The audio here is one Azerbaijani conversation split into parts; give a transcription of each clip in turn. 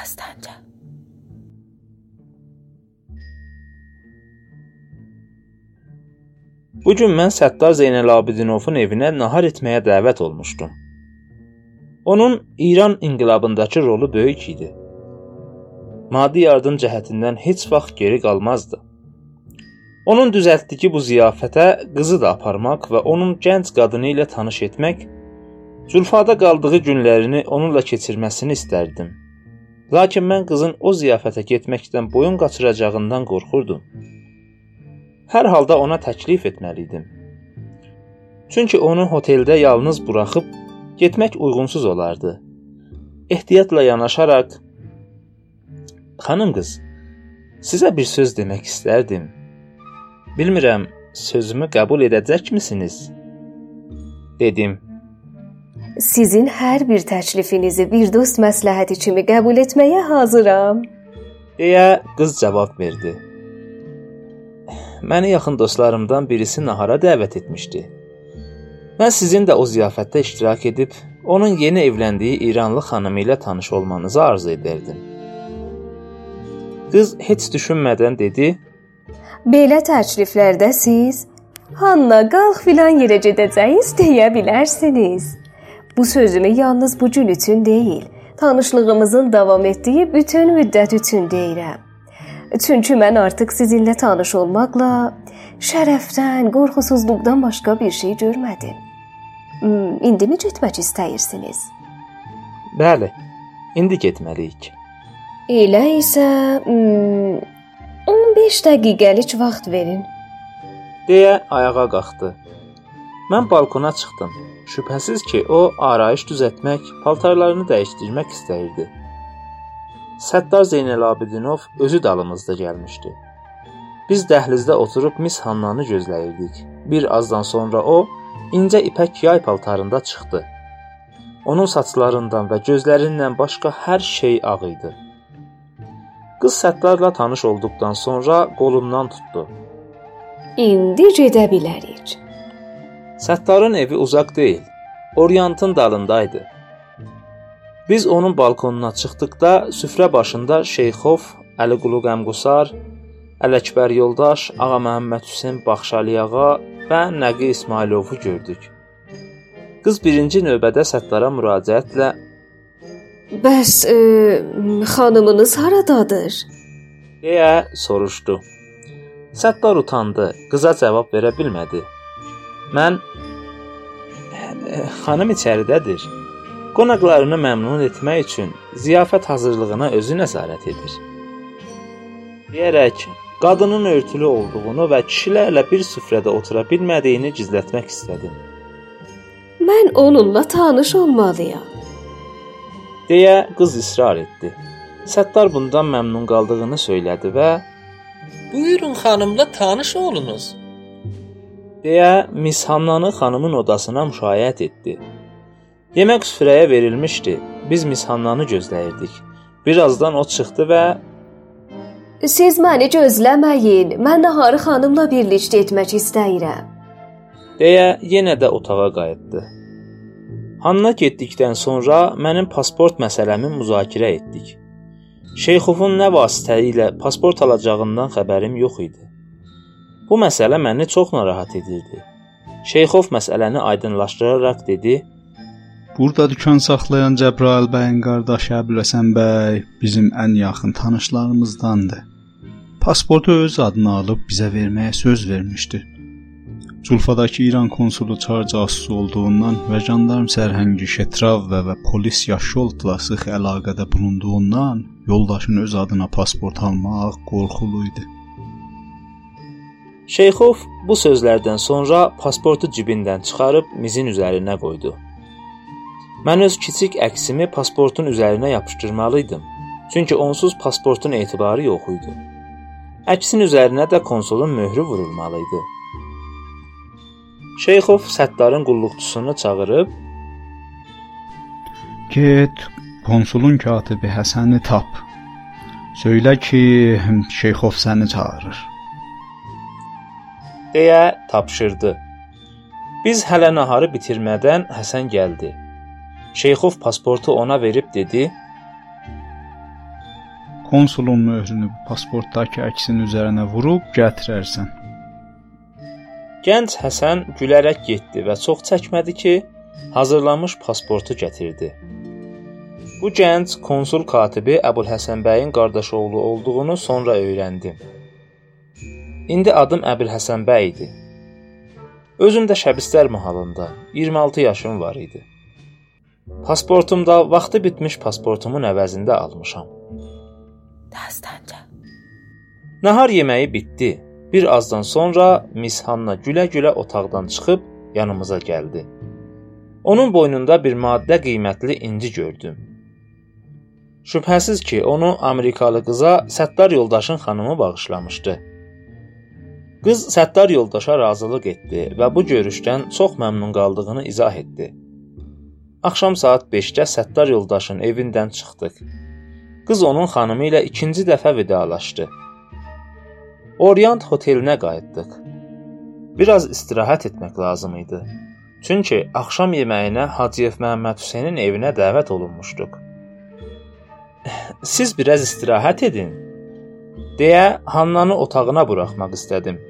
Dastanca. Bu gün mən Səttar Zeynəlabidinovun evinə nahar etməyə dəvət olmuşdum. Onun İran inqilabındakı rolu böyük idi. Maddi yardım cəhətindən heç vaxt geri qalmazdı. Onun düzəltdiyi bu ziyafətə qızı da aparmaq və onun gənc qadını ilə tanış etmək, Zülfada qaldığı günlərini onunla keçirməsini istərdim. Lakin mən qızın o ziyafətə getməkdən boyun qaçıracağından qorxurdum. Hər halda ona təklif etməli idim. Çünki onu hoteldə yalnız buraxıb getmək uyğunsuz olardı. Ehtiyatla yanaşaraq "Xanım qız, sizə bir söz demək istərdim. Bilmirəm, sözümü qəbul edəcəkmisiniz?" dedim. Sizin hər bir təklifinizi bir dost məsləhəti kimi qəbul etməyə hazıram. deyə qız cavab verdi. Məni yaxın dostlarımdan birisi nahara dəvət etmişdi. Mən sizin də o ziyafətdə iştirak edib onun yeni evləndiyi İranlı xanımı ilə tanış olmanızı arzu edərdim. Qız heç düşünmədən dedi: "Belə təkliflərdə siz Hanna, qalx filan yerə gedəcəyiz deyə bilərsiniz. Bu sözümü yalnız bu gün üçün deyil, tanışlığımızın davam etdiyi bütün müddət üçün deyirəm. Çünki mən artıq sizinlə tanış olmaqla şərəfdən, qorxusuzluqdan başqa bir şey görmədim. Hmm, İndimi getmək istəyirsiniz? Bəli, indi getməliyik. Elə isə, hmm, 15 dəqiqəlik vaxt verin. deyə ayağa qalxdı. Mən balkona çıxdım. Şübhəsiz ki, o arayış düzəltmək, paltarlarını dəyişdirmək istəyirdi. Səttar Zeynəlabidinov özü dalımızda gəlmişdi. Biz dəhlizdə oturub Miss Hannanı gözləyirdik. Bir azdan sonra o incə ipək yay paltarında çıxdı. Onun saçlarından və gözlərindən başqa hər şey ağ idi. Qız Səttarla tanış olduqdan sonra qolumdan tutdu. İndi gedə bilərik. Səttarın evi uzaq deyil, Oriantın dalındaydı. Biz onun balkonuna çıxdıqda süfrə başında Şeyxov, Əliqulu Qəmqusar, Ələkbər yoldaş, Ağa Məhəmməd Hüseyn Baxşaliyağa və Nəqi İsmailovu gördük. Qız birinci növbədə Səttara müraciətlə "Bəs e, xanımınız haradadır?" deyə soruşdu. Səttar utandı, qıza cavab verə bilmədi. Mən xanım içəridədir qonaqlarını məmnun etmək üçün ziyafət hazırlığına özü nəzarət edir. Deyərək qadının örtülü olduğunu və kişilərlə bir süfrədə otura bilmədiyini gizlətmək istədim. Mən onunla tanış olmalıyam. deyə qız israr etdi. Səttar bundan məmnun qaldığını söylədi və "Buyurun xanımla tanış olunuz." Deyə Miss Hannanı xanımın odasına müşayiət etdi. Yemək süfrəyə verilmişdi. Biz Mishannanı gözləyirdik. Birazdan o çıxdı və Siz məni gözləməyin. Mən naharı xanımla birlikdə etmək istəyirəm. deyə yenə də otağa qayıtdı. Hanna getdikdən sonra mənim pasport məsələmi müzakirə etdik. Şeyxovun nə vasitə ilə pasport alacağından xəbərim yox idi. Bu məsələ məni çox narahat edirdi. Şeyxov məsələni aydınlaşdıraraq dedi: Burada dükan saxlayan Cəbrayıl bəyin qardaşı Əbüləsən bəy bizim ən yaxın tanışlarımızdandır. Pasportu öz adına alıb bizə verməyə söz vermişdi. Zulfadakı İran konsulu çar casusu olduğundan və jandarm sərhəngi Şetrav və, və polis Yaşoltla sıx əlaqədə bulunduğundan yoldaşın öz adına pasport almaq qorxulu idi. Şeyxov bu sözlərdən sonra pasportu cibindən çıxarıb mizin üzərinə qoydu. Mən öz kiçik əksimi pasportun üzərinə yapışdırmalı idim. Çünki onsuz pasportun etibarı yox idi. Əksin üzərinə də konsulun möhrü vurulmalı idi. Şeyxov Səttarın qulluqçusunu çağırıb "Get, konsulun katibi Həsəni tap. Söylə ki, Şeyxov səni çağırır." Deyə tapşırdı. Biz hələ naharı bitirmədən Həsən gəldi. Şeyxov pasportu ona verib dedi: Konsulun möhrünü pasportdakı əksin üzərinə vurub gətirərsən. Gənc Həsən gülərək getdi və çox çəkmədi ki, hazırlanmış pasportu gətirdi. Bu gənc konsul katibi Əbülhəsən bəyin qardaş oğlu olduğunu sonra öyrəndim. İndi adım Əbülhəsən bəy idi. Özüm də Şəbistər mahalında 26 yaşım var idi. Pasportumda vaxtı bitmiş pasportumun əvəzində almışam. Dastanca. Nahar yeməyi bitdi. Bir azdan sonra Miss Hanna gülə-gülə otaqdan çıxıb yanımıza gəldi. Onun boynunda bir maddə qiymətli inci gördüm. Şübhəsiz ki, onu Amerikalı qıza Səttar yoldaşın xanımı bağışlamışdı. Qız Səttar yoldaşa razılıq etdi və bu görüşdən çox məmnun qaldığını izah etdi. Axşam saat 5-də Səttar yoldaşın evindən çıxdıq. Qız onun xanımı ilə ikinci dəfə vidalaşdı. Orient otelinə qayıtdıq. Biraz istirahət etmək lazım idi. Çünki axşam yeməyinə Hacıyev Məhəmməd Hüseynin evinə dəvət olunmuşduq. Siz biraz istirahət edin, deyə Hannanı otağına buraxmaq istədim.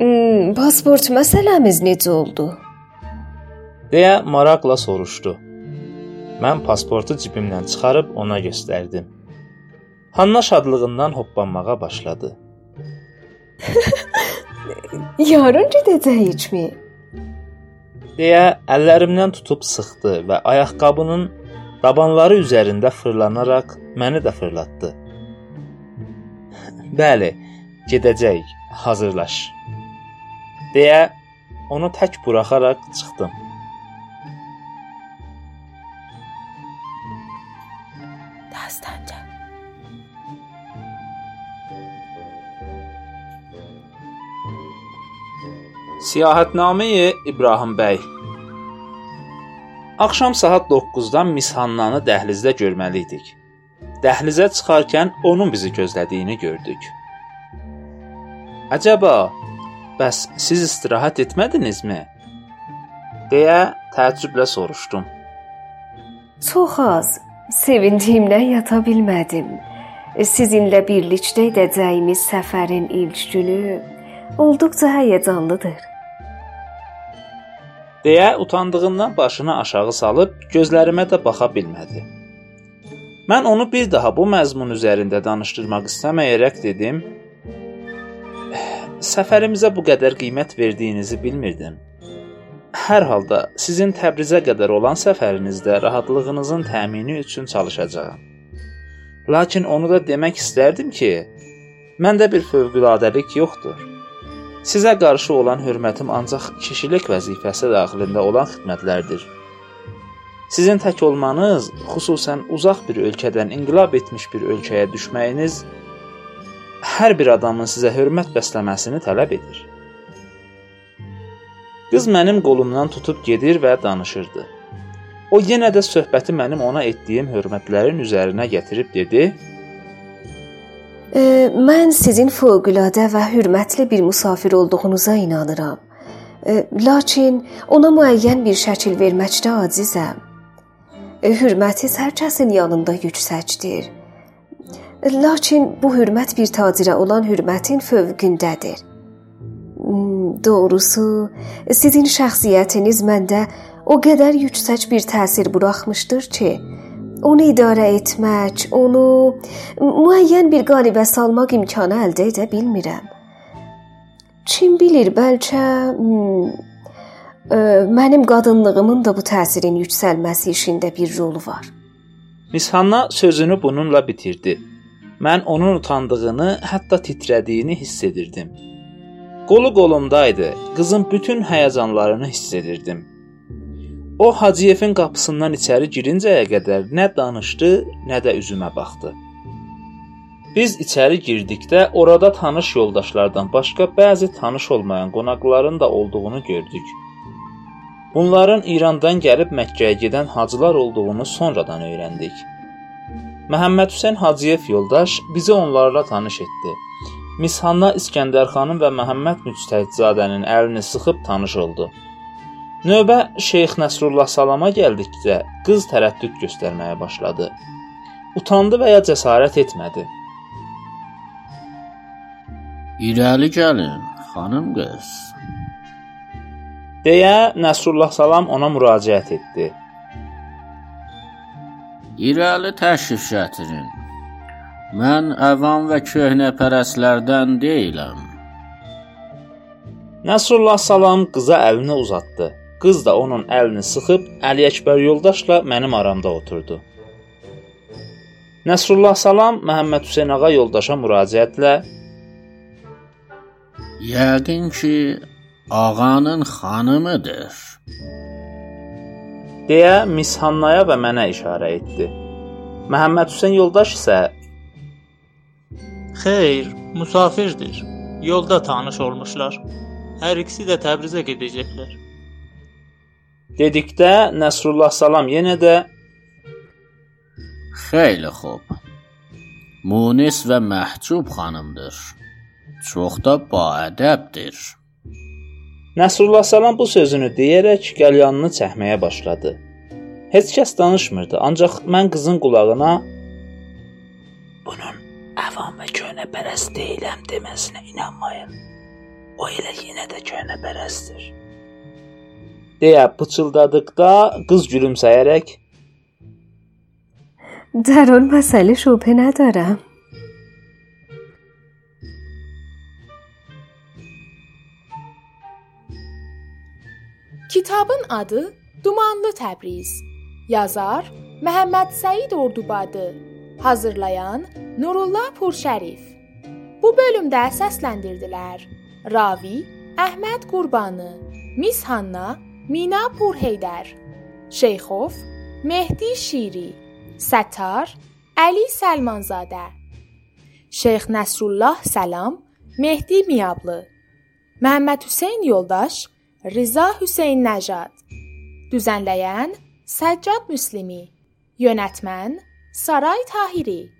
Hmm, pasport məsələmiz necə oldu? deyə maraqla soruşdu. Mən pasportu cibimdən çıxarıb ona göstərdim. Hanna şadlığından hoppanmağa başladı. Yarın gedəcəyikmi? deyə əllərimdən tutub sıxdı və ayaqqabının dabanları üzərində fırlanaraq məni də fırlatdı. Bəli, gedəcəyik, hazırlaş. Deyə onu tək buraxaraq çıxdım. Dastanca. Siyahətnaməyi İbrahim bəy. Axşam saat 9-dan Miss Hannanı dəhlizdə görməli idik. Dəhlizə çıxarkən onun bizi gözlədiyini gördük. Əcəba, bəs siz istirahət etmədinizmi? deyə təəccüblə soruşdum. Çox az. Sevindiyimdən yata bilmədim. Sizinlə birlikdə edəcəyimiz səfərin ilk günü olduqca həyəcanlıdır. deyə utandığından başını aşağı salıb gözlərimə də baxa bilmədi. Mən onu bir daha bu məzmun üzərində danışdırmaq istəməyərək dedim: "Səfərimizə bu qədər qiymət verdiyinizi bilmirdim. Hər halda sizin Təbrizə qədər olan səfərinizdə rahatlığınızın təmini üçün çalışacağam. Lakin onu da demək istərdim ki, məndə bir fövqələdəlik yoxdur. Sizə qarşı olan hörmətim ancaq kişilik vəzifəsi daxilində olan xidmətlərdir. Sizin tək olmanız, xüsusən uzaq bir ölkədən inqilab etmiş bir ölkəyə düşməyiniz hər bir adamın sizə hörmət bəsləməsini tələb edir. Qız mənim qolumdan tutub gedir və danışırdı. O yenə də söhbəti mənim ona etdiyim hörmətlərin üzərinə gətirib dedi: E, mən sizin fövqəladə və hörmətli bir musafir olduğunuza inanıram. E, lakin ona müəyyən bir şəkil verməkdə acizəm. E, hörmətiz hər kəsin yanında yüksəkdir. E, lakin bu hörmət bir tacirə olan hörmətin fövqündədir. Hmm, Doğrusu, sizin şəxsiyyətiniz məndə o qədər yüksək bir təsir buraxmışdır ki, onu idarə etmək, onu müəyyən bir qalibə salmaq imkanı əldə edə bilmirəm. Kim bilir, bəlkə hmm, ə, mənim qadınlığımın da bu təsirin yüksəlməsi işində bir rolu var. Miss Hanna sözünü bununla bitirdi. Mən onun utandığını, hətta titrədiyini hiss edirdim. Qolu qolumdaydı. Qızın bütün həyəcanlarını hiss edirdim. O Hacıyevin qapısından içəri girincəyə qədər nə danışdı, nə də üzümə baxdı. Biz içəri girdikdə orada tanış yoldaşlardan başqa bəzi tanış olmayan qonaqların da olduğunu gördük. Bunların İrandan gəlib Məkkəyə gedən hacılar olduğunu sonradan öyrəndik. Məhəmməd Hüseyn Hacıyev yoldaş bizi onlarla tanış etdi. Mishanna İskəndərxanın və Məhəmməd Müctəhidzadənin əlini sıxıb tanış oldu. Növbə Şeyx Nəsrullah salama gəldikcə qız tərəddüd göstərməyə başladı. utandı və ya cəsarət etmədi. İrəli gəlin, xanım qız. deyə Nəsrullah salam ona müraciət etdi. İrəli təşrif gətirin. Mən əvam və köhnəpərəstlərdən deyiləm. Nəsrullah salam qıza əlini uzatdı. Qız da onun əlini sıxıb Əli Əkbər yoldaşla mənim aramda oturdu. Nəsrullah salam Məhəmməd Hüseyn ağa yoldaşa müraciətlə Yəqin ki, ağanın xanımıdır. Deyə Miss Hannaya və mənə işarə etdi. Məhəmməd Hüseyn yoldaş isə Xeyr, musafirdir. Yolda tanış olmuşlar. Hər ikisi də Təbrizə gedəcəklər. dedikdə Nəsrullah salam yenə də Xeyli xoş. Munis və məhcub xanımdır. Çox da baədəbdir. Nəsrullah salam bu sözünü deyərək qəlyanını çəkməyə başladı. Heç kəs danışmırdı, ancaq mən qızın qulağına bunun əvam və köhnəpərəst deyiləm deməsinə inanmayın. O elə yenə də köhnəpərəstdir. deyə pıçıldadıqda qız gülümsəyərək در آن مسئله شبهه ندارم Kitabın adı Dumanlı Təbriz. Yazar Məhəmməd Səid Ordubadı. Hazırlayan Nurullah Purşərif. Bu bölümdə səsləndirdilər: Ravi Əhməd Qurbanı, Mis Hanna Mina Purheydər, Şeyxov Mehdi Şiri, Sətar Əli Səlmanzadə, Şeyx Nəsrullah Səlam Mehdi Miyablı, Məhəmməd Hüseyn Yoldaş Riza Hüseyn Nəcad. Düzənləyən Səccad Müslimi. Yönetmən Saray Tahiri.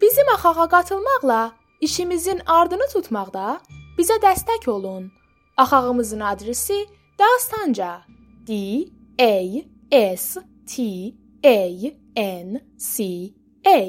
Bizim axağa qatılmaqla işimizin ardını tutmaqda bizə dəstək olun. Axağımızın adresi Dastanca. D A S T A N C A